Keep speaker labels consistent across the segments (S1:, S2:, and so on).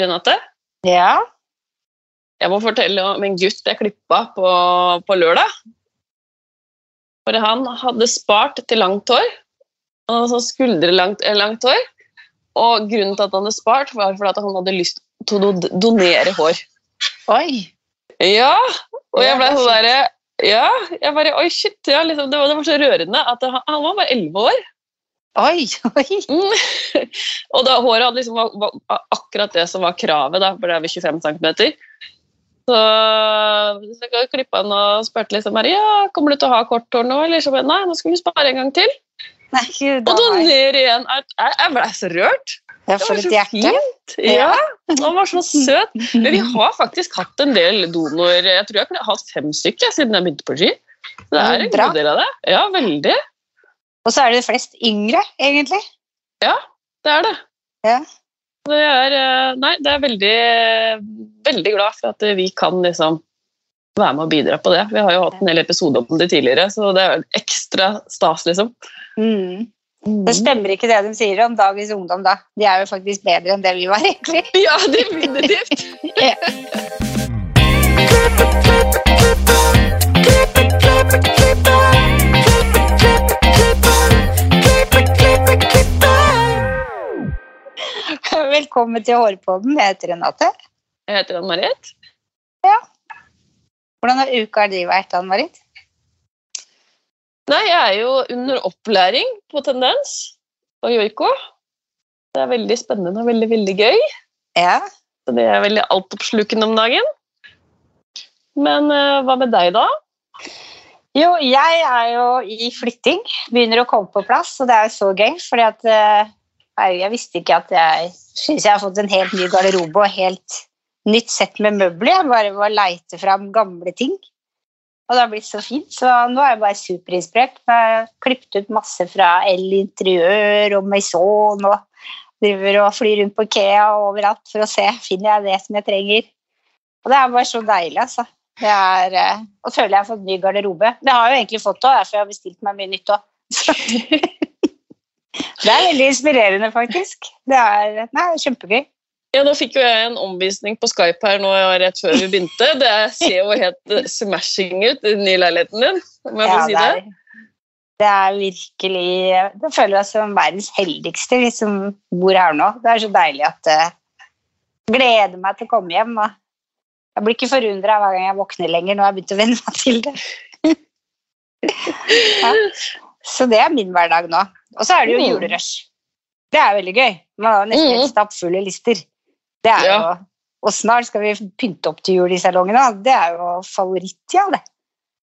S1: Renate.
S2: Ja.
S1: Jeg må fortelle om en gutt jeg klippa på, på lørdag. For han hadde spart til langt hår. Og så skuldrelangt eh, langt hår. Og grunnen til at han hadde spart, var fordi at han hadde lyst til å donere hår.
S2: Oi.
S1: Ja, og jeg ble sånn derre Ja, jeg bare Oi, shit. Ja, liksom, det, var, det var så rørende at han, han var bare elleve år.
S2: Oi, oi.
S1: Mm. og da håret hadde liksom var, var akkurat det som var kravet, da, for det er ved 25 cm. Så, så jeg klippa han og spurte liksom bare, ja, kommer du til å ha kort hår nå, eller så bare, nei, nå skal vi spare en gang til.
S2: Nei, gud,
S1: Og
S2: da
S1: donere igjen. Jeg, jeg ble så rørt.
S2: Ja, for et hjerte.
S1: fint. Ja, han var så søt. Men vi har faktisk hatt en del donor, jeg tror jeg kunne hatt fem stykker siden jeg begynte på ski. Så det er en
S2: Bra.
S1: god del av det. Ja, veldig.
S2: Og så er det flest yngre, egentlig.
S1: Det er det.
S2: Ja.
S1: Det er, eh, nei, det er veldig, veldig glad for at vi kan liksom være med og bidra på det. Vi har jo hatt en hel episode om det tidligere, så det er ekstra stas, liksom.
S2: Mm. Det stemmer ikke det de sier om dagens ungdom, da. De er jo faktisk bedre enn det vi var, egentlig.
S1: Ja, definitivt.
S2: Velkommen til Hårpodden. Jeg heter Renate.
S1: Jeg heter Ann-Marit. Ja.
S2: Hvordan har uka di vært, Ann Marit?
S1: Nei, jeg er jo under opplæring på Tendens og joiko. Det er veldig spennende og veldig, veldig gøy.
S2: Ja.
S1: Så det er veldig altoppslukende om dagen. Men eh, hva med deg, da?
S2: Jo, jeg er jo i flytting. Begynner å komme på plass, og det er jo så gøy. fordi at eh, jeg visste ikke at jeg syns jeg har fått en helt ny garderobe og helt nytt sett med møbler. Jeg bare var leite fram gamle ting. Og det har blitt så fint. Så nå er jeg bare superinspirert. Jeg har klippet ut masse fra L Interiør og Maison og driver og flyr rundt på Kea og overalt for å se finner jeg det som jeg trenger. Og det er bare så deilig, altså. Det er, eh, og føler jeg har fått ny garderobe. Det har jeg jo egentlig fått òg, derfor jeg har bestilt meg mye nytt òg. Det er veldig inspirerende, faktisk. Det er, nei, kjempegøy.
S1: Ja, Nå fikk jo jeg en omvisning på Skype her nå rett før vi begynte. Det ser jo helt eh, smashing ut, den nye leiligheten din. om jeg
S2: Ja,
S1: får si
S2: det,
S1: det?
S2: er, det er virkelig Det føler jeg som verdens heldigste, vi som bor her nå. Det er så deilig at jeg Gleder meg til å komme hjem. Og jeg blir ikke forundra hver gang jeg våkner lenger. Nå har jeg begynt å venne meg til det. ja. Så det er min hverdag nå. Og så er det jo
S1: Mm.
S2: julerush. Det er veldig gøy. Man har nesten
S1: Mm.
S2: helt stappfulle lister. Det er
S1: Ja.
S2: jo Og snart skal vi pynte opp til jul i salongene. Det er jo favorittida, det.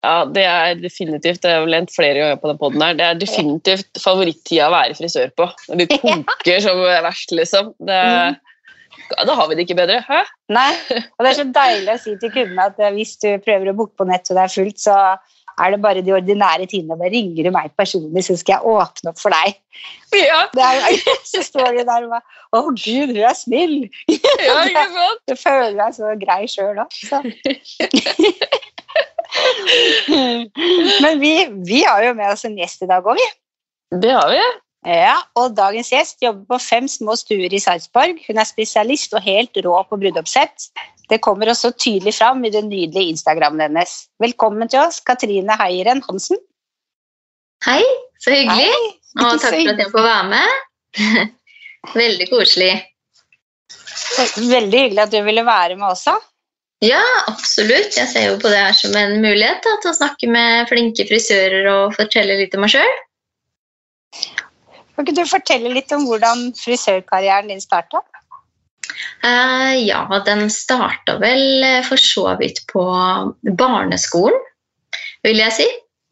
S1: Ja, det er definitivt det er vel lent flere ganger på den podden her. Det er definitivt favorittida å være frisør på. Når du koker som verst, liksom. Det, Da har vi det ikke bedre. Hæ?
S2: Nei, og det er så deilig å si til kundene at hvis du prøver å booke på nett og det er fullt, så er det bare de ordinære tidene. Bare ringer du meg personlig, så skal jeg åpne opp for deg.
S1: Ja,
S2: Det er, så står du der og bare Å, gud, hun er snill!
S1: ja ikke sant?
S2: Du føler deg så grei sjøl òg. Men vi, vi har jo med oss en gjest i dag òg, vi.
S1: Det har vi.
S2: Ja, og dagens gjest jobber på fem små stuer i Sarpsborg. Hun er spesialist og helt rå på bruddoppsett. Det kommer også tydelig fram i den nydelige Instagrammen hennes. Velkommen til oss, Katrine Heieren Hansen.
S3: Hei, så hyggelig.
S2: Hei.
S3: Og takk for at jeg får være med. Veldig koselig.
S2: Veldig hyggelig at du ville være med også.
S3: Ja, absolutt. Jeg ser jo på det her som en mulighet da, til å snakke med flinke frisører og fortelle litt om meg sjøl.
S2: Kan ikke du fortelle litt om hvordan frisørkarrieren din starta?
S3: Eh, ja, den starta vel eh, for så vidt på barneskolen, vil jeg si.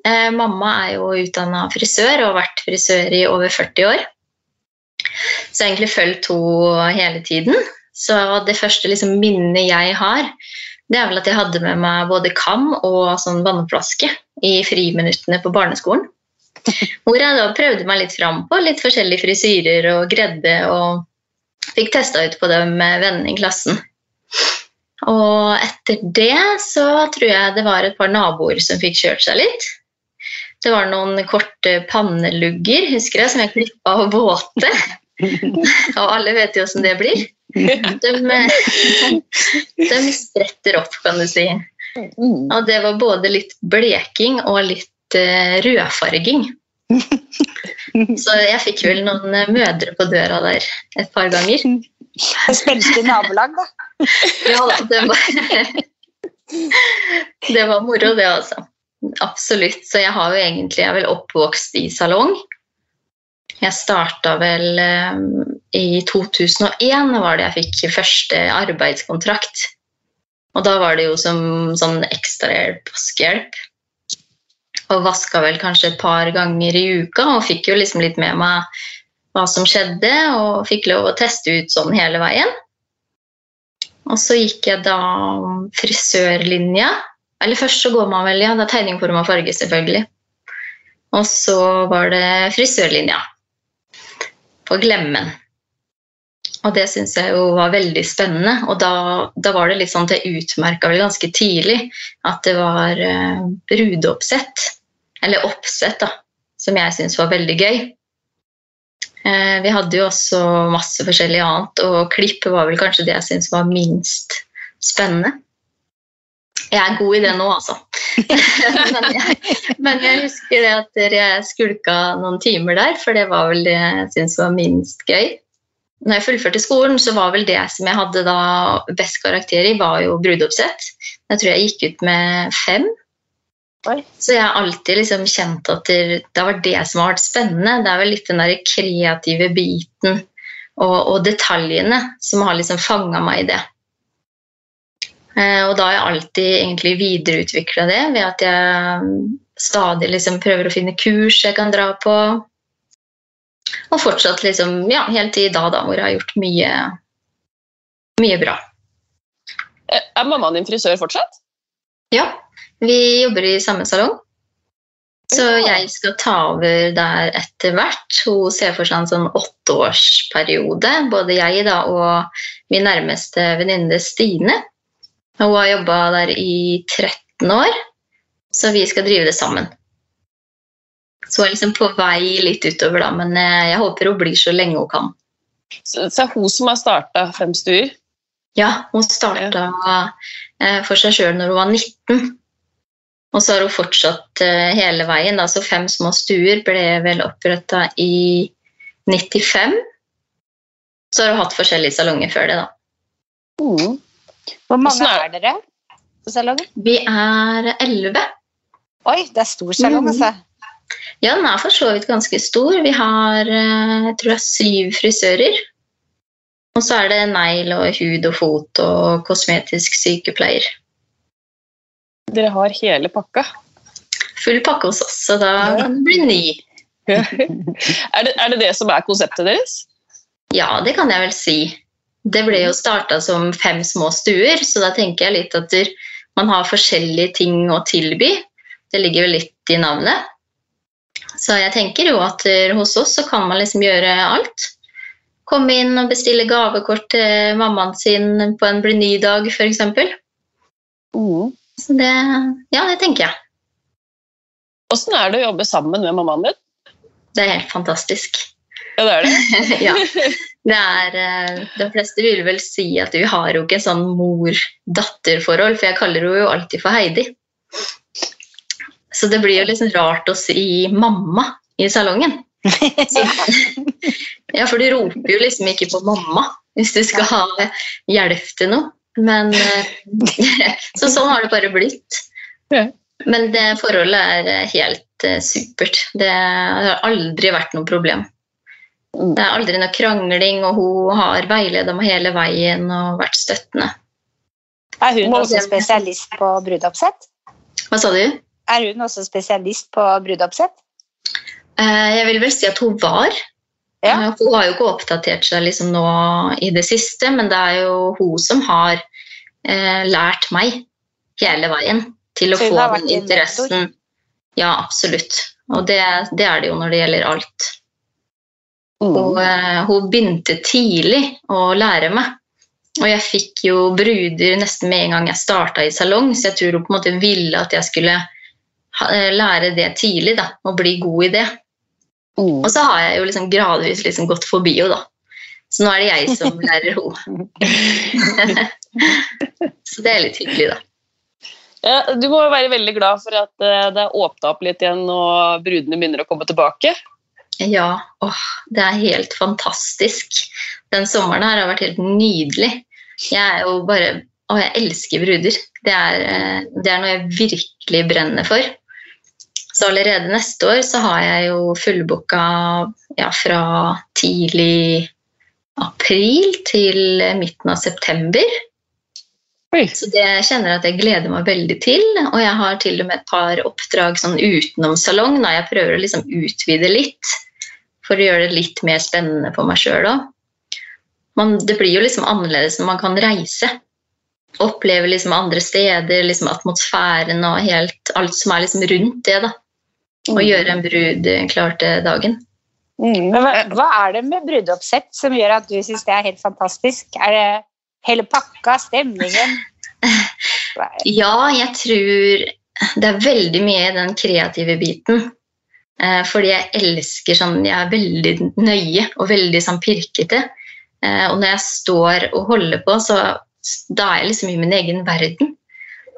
S3: Eh, mamma er jo utdanna frisør og har vært frisør i over 40 år. Så jeg har egentlig fulgt henne hele tiden. Så det første liksom, minnet jeg har, det er vel at jeg hadde med meg både kam og sånn vannflaske i friminuttene på barneskolen. Hvor jeg da prøvde meg litt fram på litt forskjellige frisyrer og gredde og fikk testa ut på det med vennene i klassen. Og etter det så tror jeg det var et par naboer som fikk kjørt seg litt. Det var noen korte pannelugger husker jeg, som jeg klippa og våte. Og alle vet jo åssen det blir. De, de spretter opp, kan du si.
S1: Mm.
S3: Og det var både litt bleking og litt eh, rødfarging. Så jeg fikk vel noen eh, mødre på døra der et par ganger.
S2: Spenstig nabolag, da.
S3: Ja da, det var Det var moro, det, altså. Absolutt. Så jeg har jo egentlig Jeg er vel oppvokst i salong. Jeg starta vel eh, i 2001 var det jeg fikk første arbeidskontrakt. Og da var det jo som sånn ekstrahjelp, vaskehjelp. Og vaska vel kanskje et par ganger i uka og fikk jo liksom litt med meg hva som skjedde, og fikk lov å teste ut sånn hele veien. Og så gikk jeg da frisørlinja. Eller først så går man vel, ja, det er tegning, form og farge, selvfølgelig. Og så var det frisørlinja på Glemmen. Og det syns jeg jo var veldig spennende. Og da, da var det litt sånn at jeg utmerka vel ganske tidlig at det var eh, brudeoppsett, eller oppsett, da, som jeg syntes var veldig gøy. Eh, vi hadde jo også masse forskjellig annet, og klipp var vel kanskje det jeg syntes var minst spennende. Jeg er god i det nå, altså. men, jeg, men jeg husker det at jeg skulka noen timer der, for det var vel det jeg syntes var minst gøy. Når jeg fullførte skolen, så var vel det som jeg hadde da best karakter i, var jo brudeoppsett. Jeg tror jeg gikk ut med fem.
S2: Oi.
S3: Så jeg har alltid liksom kjent at det, det vært det som har vært spennende. Det er vel litt den der kreative biten og, og detaljene som har liksom fanga meg i det. Eh, og da har jeg alltid egentlig videreutvikla det ved at jeg stadig liksom prøver å finne kurs jeg kan dra på. Og fortsatt liksom, ja, helt til i dag, da, hvor jeg har gjort mye, mye bra.
S1: Eh, Er mammaen din frisør fortsatt?
S3: Ja, vi jobber i samme salong. Så jeg skal ta over der etter hvert. Hun ser for seg en sånn åtteårsperiode, både jeg da og min nærmeste venninne Stine. Hun har jobba der i 13 år, så vi skal drive det sammen. Så hun er liksom på vei litt utover, da, men eh, jeg håper hun blir så lenge hun kan.
S1: Så så det er hun som har starta Fem stuer?
S3: Ja, hun starta eh, for seg sjøl når hun var 19. Og så har hun fortsatt eh, hele veien. Da. Så Fem små stuer ble vel oppretta i 95. Så har hun hatt forskjellige salonger før det, da.
S1: Mm.
S2: Hvor mange
S1: er-
S2: er dere på salongen?
S3: Vi er elleve.
S2: Oi, det er stor salong,
S3: altså.
S2: altså.
S3: Ja, den er for så vidt ganske stor. Vi har eh, jeg tror er syv frisører. Og så er det negl og hud og fot og kosmetisk sykepleier.
S1: Dere har hele pakka.
S3: Full pakke hos oss, så da
S1: Ja.
S3: kan det bli ny.
S1: er, det, er det det som er konseptet deres?
S3: Ja, det kan jeg vel si. Det ble jo starta som fem små stuer, så da tenker jeg litt at man har forskjellige ting å tilby. Det ligger jo litt i navnet. Så jeg tenker jo at hos oss så kan man liksom gjøre alt. Komme inn og bestille gavekort til mammaen sin på en Bleny-dag, f.eks.
S1: Mm.
S3: Så det, ja, det tenker jeg.
S1: Åssen er det å jobbe sammen med mammaen din?
S3: Det er helt fantastisk.
S1: Ja, det er det.
S3: ja. Det er, eh, de fleste vil vel si at vi har jo ikke en sånn mor-datter-forhold, for jeg kaller henne jo alltid for Heidi. Så det blir jo liksom rart å si mamma i salongen. Så, ja, for du roper jo liksom ikke på mamma hvis du skal ha hjelp til noe. Men eh, Så sånn har det bare blitt. Men det forholdet er helt eh, supert. Det har aldri vært noe problem.
S1: Mm.
S3: Det er aldri noe krangling, og hun har veileda meg hele veien og vært støttende.
S2: Er hun også spesialist på brudeoppsett?
S3: Hva sa du?
S2: Er hun også spesialist på brudeoppsett?
S3: Eh, Jeg vil vel si at hun var.
S2: Ja.
S3: Eh, Hun har jo ikke oppdatert seg liksom nå i det siste, men det er jo hun som har eh, lært meg hele veien til å få den interessen. Ja, absolutt. Og det, det er det jo når det gjelder alt.
S1: Mm.
S3: Og eh, hun begynte tidlig å lære meg. Og jeg fikk jo bruder nesten med en gang jeg starta i salong, så jeg tror hun på en måte ville at jeg skulle lære det tidlig da, og bli god i det.
S1: Mm.
S3: Og så har jeg jo liksom gradvis liksom gått forbi henne, da. Så nå er det jeg som lærer henne. så det er litt hyggelig, da.
S1: Ja, du må jo være veldig glad for at eh, det er åpna opp litt igjen og brudene begynner å komme tilbake.
S3: Ja, åh, det er helt fantastisk. Den sommeren her har vært helt nydelig. Jeg er jo bare Å, jeg elsker bruder. Det er, eh, det er noe jeg virkelig brenner for. Så allerede neste år så har jeg jo fullbooka ja, fra tidlig april til midten av september. Så det kjenner jeg at jeg gleder meg veldig til. Og jeg har til og med et par oppdrag sånn utenom salong. Da jeg prøver å liksom utvide litt for å gjøre det litt mer spennende for meg sjøl òg. Det blir jo liksom annerledes når man kan reise. Oppleve liksom andre steder, liksom atmosfæren og helt, alt som er liksom rundt det. da. Og gjøre en brud klar til dagen.
S1: Mm.
S2: Men hva, hva er det med brudeoppsett som gjør at du syns det er helt fantastisk? Er det hele pakka, stemningen?
S3: Ja, jeg tror det er veldig mye i den kreative biten. Eh, fordi jeg elsker sånn Jeg er veldig nøye og veldig sånn pirkete. Eh, og når jeg står og holder på, så da er jeg liksom i min egen verden.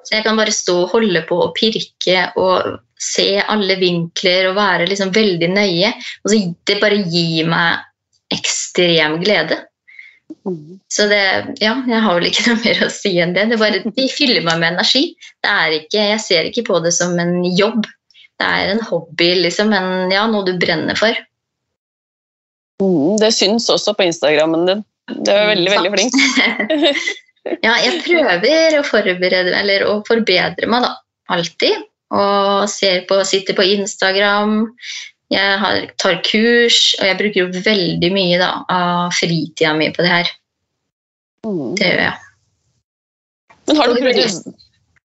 S3: Så jeg kan bare stå og holde på og pirke og se alle vinkler og være liksom veldig nøye. Og så det bare gir meg ekstrem glede. Så det, ja, jeg har vel ikke noe mer å si enn det. det bare, de fyller meg med energi. Det er ikke, jeg ser ikke på det som en jobb. Det er en hobby, liksom, men ja, noe du brenner for.
S1: Mm, det syns også på Instagrammen din. Du er veldig, veldig flink.
S3: ja, jeg prøver å forberede eller å forbedre meg, da. Alltid. Og ser på, sitter på Instagram. Jeg har, tar kurs, og jeg bruker jo veldig mye da, av fritida mi på det her.
S1: Mm.
S3: Det gjør jeg.
S1: Men har du, bruder,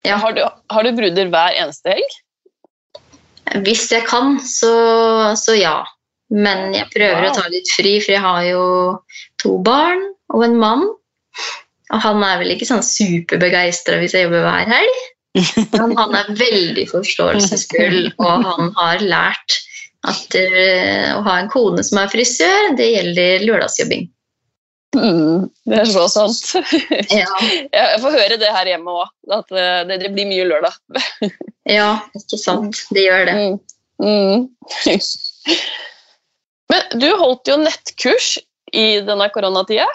S3: Ja.
S1: har, du, har du bruder hver eneste helg?
S3: Hvis jeg kan, så, så ja. Men jeg prøver
S1: Wow.
S3: å ta litt fri, for jeg har jo to barn og en mann. Og han er vel ikke sånn superbegeistra hvis jeg jobber hver helg. Men han er veldig forståelsesfull, og han har lært at eh, å ha en kone som er frisør, det gjelder lørdagsjobbing.
S1: Mm, det er så sant.
S3: Ja,
S1: Jeg får høre det her hjemme òg, at eh, det, det blir mye lørdag.
S3: ja ikke sant. Det gjør det.
S1: Mm. Mm. Men du holdt jo nettkurs i denne koronatida.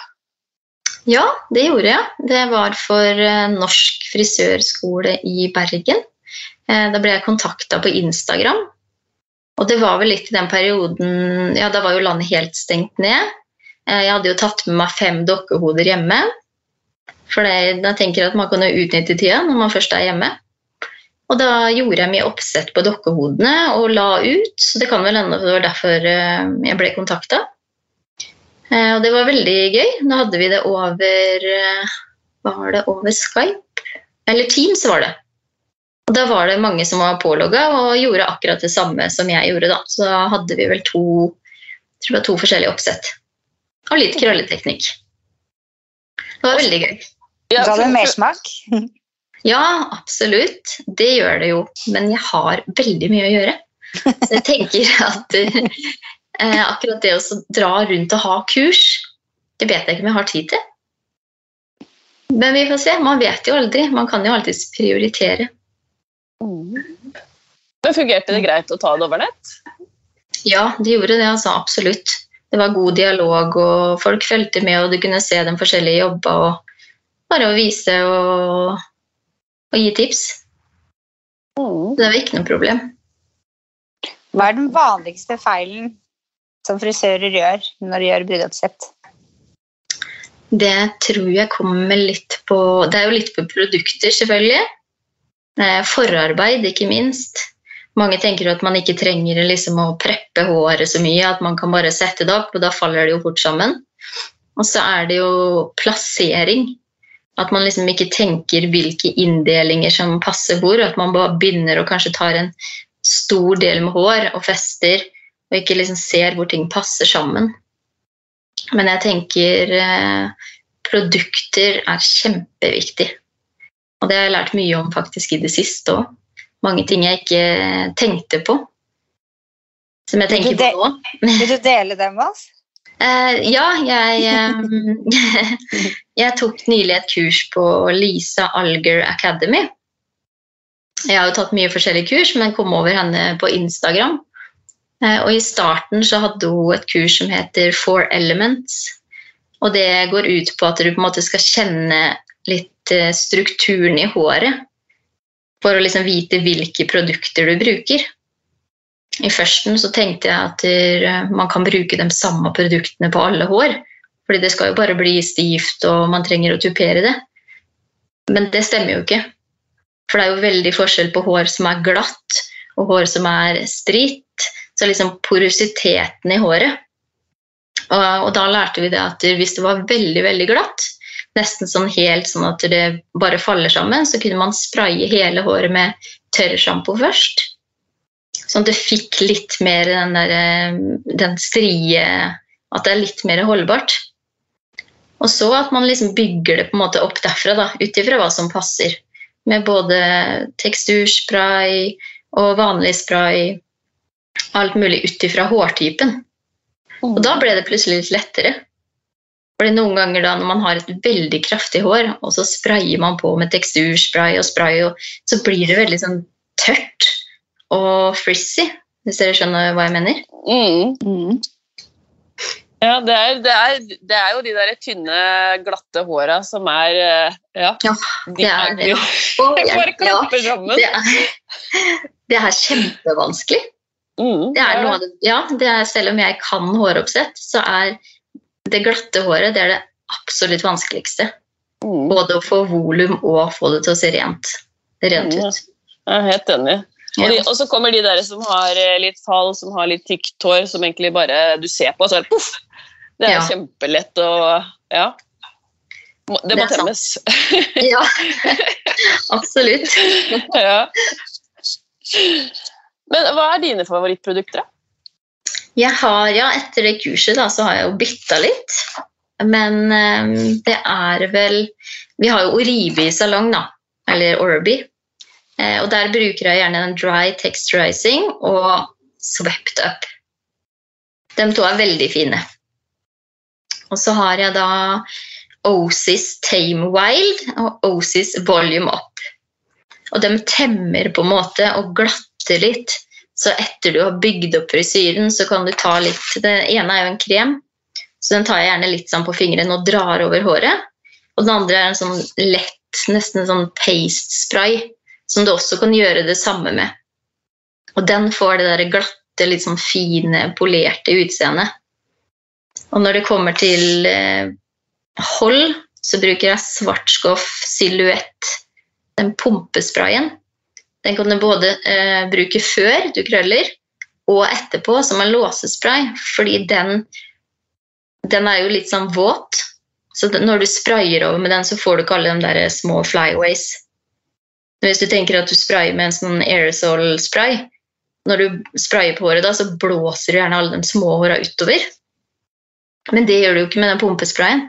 S3: Ja, det gjorde jeg. Det var for eh, Norsk frisørskole i Bergen. Eh, Da ble jeg kontakta på Instagram. Og det var vel litt i den perioden Ja, da var jo landet helt stengt ned. Eh, Jeg hadde jo tatt med meg fem dokkehoder hjemme. For jeg tenker at man kan jo utnytte tida når man først er hjemme. Og da gjorde jeg mye oppsett på dokkehodene og la ut. Så det kan vel hende det var derfor jeg ble kontakta. Eh, Og det var veldig gøy. Da hadde vi det over eh, Var det over Skype? Eller Teams var det. Og da var det mange som var pålogga og gjorde akkurat det samme som jeg gjorde. da. Så da hadde vi vel to, tror jeg, to forskjellige oppsett. Og litt krølleteknikk. Det var veldig gøy.
S1: Ja,
S2: Ga det mersmak?
S3: Ja, absolutt. Det gjør det jo. Men jeg har veldig mye å gjøre. Så jeg tenker at eh, akkurat det å dra rundt og ha kurs, det vet jeg ikke om jeg har tid til. Men vi får se. Man vet jo aldri. Man kan jo alltids prioritere.
S1: Mm. Men fungerte det greit å ta det over nett?
S3: Ja, det gjorde det, altså. Absolutt. Det var god dialog, og folk fulgte med, og du kunne se de forskjellige jobba, og bare å vise og, og gi tips.
S1: Mm.
S3: Det var ikke noe problem.
S2: Hva er den vanligste feilen som frisører gjør når de gjør brudeoppsett?
S3: Det tror jeg kommer litt på Det er jo litt på produkter, selvfølgelig. Eh, Forarbeid, ikke minst. Mange tenker at man ikke trenger liksom å preppe håret så mye, at man kan bare sette det opp, og da faller det jo fort sammen. Og så er det jo plassering. At man liksom ikke tenker hvilke inndelinger som passer hvor. At man bare begynner og kanskje tar en stor del med hår og fester, og ikke liksom ser hvor ting passer sammen. Men jeg tenker eh, produkter er kjempeviktig. Og det har jeg lært mye om faktisk i det siste òg. Mange ting jeg ikke tenkte på. som jeg tenker på nå.
S2: Vil du dele dem med oss?
S3: Eh, ja, jeg, eh, jeg tok nylig et kurs på Lisa Alger Academy. Jeg har jo tatt mye forskjellige kurs, men kom over henne på Instagram. Eh, og i starten så hadde hun et kurs som heter Four Elements. Og det går ut på at du på en måte skal kjenne litt eh, strukturen i håret. For å liksom vite hvilke produkter du bruker. I førsten så tenkte jeg at eh, man kan bruke de samme produktene på alle hår. Fordi det skal jo bare bli stivt, og man trenger å tupere det. Men det stemmer jo ikke. For det er jo veldig forskjell på hår som er glatt, og hår som er stritt. Så liksom porositeten i håret. Og, og da lærte vi det at hvis det var veldig, veldig glatt, nesten sånn helt sånn at det bare faller sammen, så kunne man spraye hele håret med tørrsjampo først. Sånn at det fikk litt mer den, der, eh, den strie At det er litt mer holdbart. Og så at man liksom bygger det på en måte opp derfra, da, ut ifra hva som passer. Med både teksturspray og vanlig spray. Alt mulig ut ifra hårtypen. Og da ble det plutselig litt lettere. Fordi noen ganger da når man har et veldig kraftig hår, og så sprayer man på med teksturspray og spray, og så blir det veldig sånn tørt og frizzy, hvis dere skjønner hva jeg mener.
S1: Mm. Ja, det er, det, er, det er jo de der tynne, glatte håra som er Ja,
S3: Ja. det de er det.
S1: bare klapper sammen.
S3: det, er, det er kjempevanskelig.
S1: Mm,
S3: Det er noe av det, ja, det er, selv om jeg kan håroppsett, så er det glatte håret det er det absolutt vanskeligste.
S1: Mm.
S3: Både å få volum og få det til å se rent, rent ut.
S1: Jeg er helt enig. Og, de, og så kommer de der som har eh, litt fall, som har litt tykt hår, som egentlig bare du ser på, og så er det poff! Det er
S3: Ja.
S1: kjempelett å Ja. Det må
S3: Det
S1: temmes.
S3: Ja, absolutt.
S1: ja. Men hva er dine favorittprodukter, da?
S3: Jeg har, ja, etter det kurset da, så har jeg jo bytta litt. Men um, det er vel Vi har jo Oribi salong, da. Eller Orbi. Eh, og der bruker jeg gjerne den dry texturizing og swept up. De to er veldig fine. Og så har jeg da Osis Tame Wild og Osis Volume Up. Og de temmer på en måte og glatter litt. Så etter du har bygd opp frisyren, så kan du ta litt Det ene er jo en krem, så den tar jeg gjerne litt sånn på fingeren og drar over håret. Og den andre er en sånn lett, nesten en sånn paste-spray, som du også kan gjøre det samme med. Og den får det der glatte, litt sånn fine, polerte utseendet. Og når det kommer til eh, hold, så bruker jeg Svartskoff Silhuett, den pumpesprayen. Den kan du både eh, bruke før du krøller, og etterpå som en låsespray, fordi den, den er jo litt sånn våt. Så når du sprayer over med den, så får du ikke alle de der små flyaways. Hvis du tenker at du sprayer med en sånn aerosol-spray, når du sprayer på håret, da, så blåser du gjerne alle de små håra utover. Men det gjør du jo ikke med den pumpesprayen.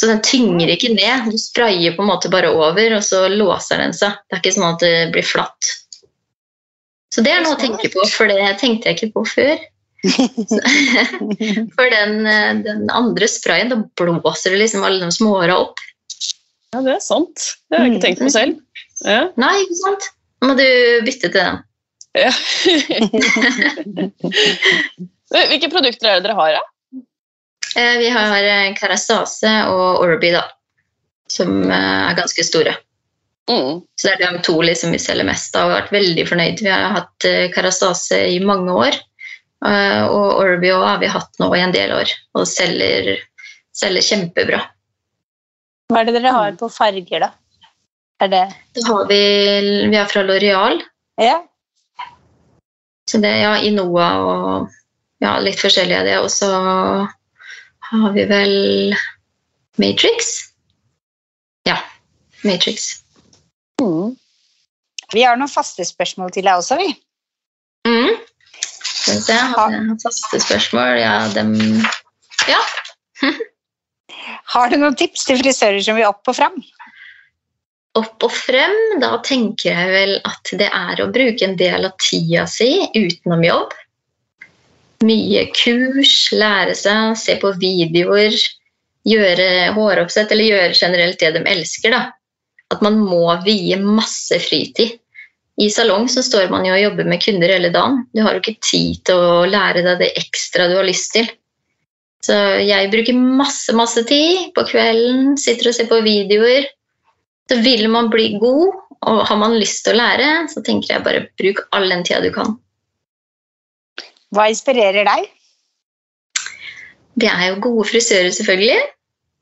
S3: Så den tynger ikke ned. Du sprayer på en måte bare over, og så låser den seg. Det er ikke sånn at det blir flatt. Så det er noe å tenke på, for det tenkte jeg ikke på før. For den, eh, den andre sprayen, da blåser det liksom alle de småhåra opp.
S1: Ja, det er sant. Det har jeg ikke tenkt på selv. Ja.
S3: Nei, ikke sant? Nå må du bytte til den.
S1: Ja. Hvilke produkter er det dere har, da?
S3: Eh, Vi har Karastase og Orby, da. Som eh, er ganske store.
S1: Mm.
S3: Så det er de to liksom, vi selger mest av og har vært veldig fornøyd. Vi har hatt Karastase i mange år. eh, Og Orby også har vi hatt nå i en del år, og selger, selger kjempebra.
S2: Hva er det dere har på farger, da? Er det
S3: Da har vi, vi er fra Loreal,
S2: Ja.
S3: så det er ja, Inoa og ja, litt forskjellig av det. Og så har vi vel Matrix. Ja, Matrix.
S1: Mm.
S2: Vi har noen faste spørsmål til deg også, vi.
S3: Mm. Skal vi se, har jeg noen faste spørsmål? Ja, dem Ja.
S2: Har du noen tips til frisører som vil opp og fram?
S3: Opp og frem, da tenker jeg vel at det er å bruke en del av tida si utenom jobb. Mye kurs, lære seg, se på videoer, gjøre håroppsett eller gjøre generelt det de elsker. da. At man må vie masse fritid. I salong så står man jo og jobber med kunder hele dagen. Du har jo ikke tid til å lære deg det ekstra du har lyst til. Så jeg bruker masse, masse tid på kvelden, sitter og ser på videoer. Så vil man bli god, og har man lyst til å lære, så tenker jeg bare bruk all den tida du kan.
S2: Hva inspirerer deg?
S3: Det er jo gode frisører, selvfølgelig.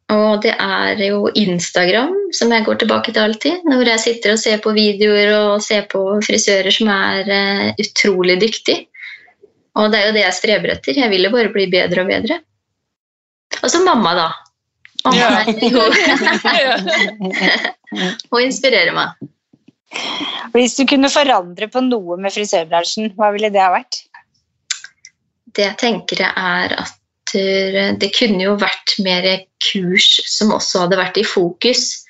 S3: Og det er jo Instagram som jeg går tilbake til alltid. Når jeg sitter og ser på videoer og ser på frisører som er uh, utrolig dyktige. Og det er jo det jeg streber etter. Jeg vil jo bare bli bedre og bedre. Og så mamma, da. Mamma ja. Hun inspirerer meg.
S2: Hvis du kunne forandre på noe med frisørbransjen, hva ville det ha vært?
S3: Det jeg tenker er at det kunne jo vært mer kurs som også hadde vært i fokus.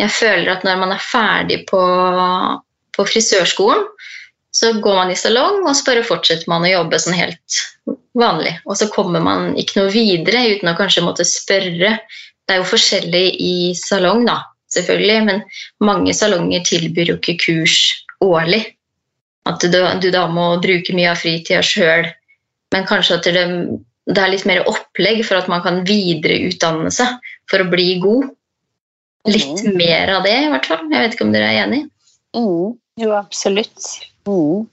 S3: Jeg føler at når man er ferdig på, på frisørskolen, så går man i salong, og så bare fortsetter man å jobbe sånn helt vanlig. Og så kommer man ikke noe videre uten å kanskje måtte spørre. Det er jo forskjellig i salong, da, selvfølgelig, men mange salonger tilbyr jo ikke kurs årlig. At du, du da må bruke mye av fritida sjøl, men kanskje at det, det, er litt mer opplegg for at man kan videreutdanne seg for å bli god. Litt mm. mer av det, i hvert fall. Jeg vet ikke om dere er enig?
S2: Mm. Jo, absolutt.
S1: Mm.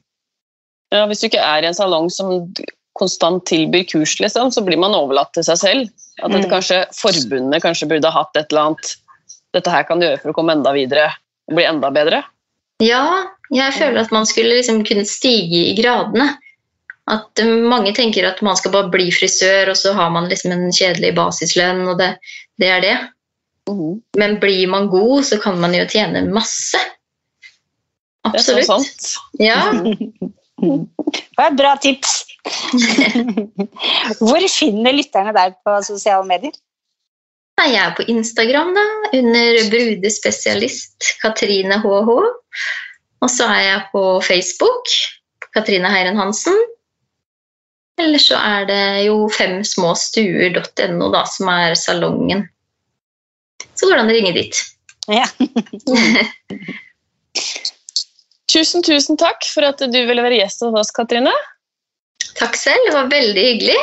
S1: Ja, hvis du ikke er i en salong som konstant tilbyr kurs, liksom, så blir man overlatt til seg selv. At dette, mm. kanskje forbundet kanskje burde hatt et eller annet Dette her kan du gjøre for å komme enda videre og bli enda bedre.
S3: Ja, jeg føler at man skulle liksom kunne stige i gradene. At mange tenker at man skal bare bli frisør, og så har man liksom en kjedelig basislønn, og det, det er det. Mm. Men blir man god, så kan man jo tjene masse.
S1: Absolutt. Det er så sant.
S3: Ja.
S2: Det var et bra tips. Hvor finner lytterne deg på sosiale medier?
S3: Jeg er på Instagram da, under brudespesialist Katrine HH. Og så er jeg på Facebook, Katrine Heiren Hansen. Eller så er det jo femsmåstuer.no, da, som er salongen. Så går det an å ringe dit.
S2: Ja.
S1: Tusen, tusen takk for at du ville være gjest hos oss, Katrine.
S3: Takk selv, det var veldig hyggelig.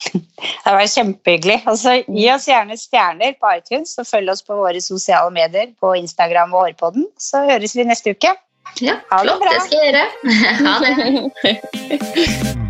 S2: Det var kjempehyggelig. Altså, gi oss gjerne stjerner på iTunes, og følg oss på våre sosiale medier på Instagram og Hårpodden. Så høres vi neste uke.
S3: Ja, ha flott. Det, det skal jeg gjøre. ha det.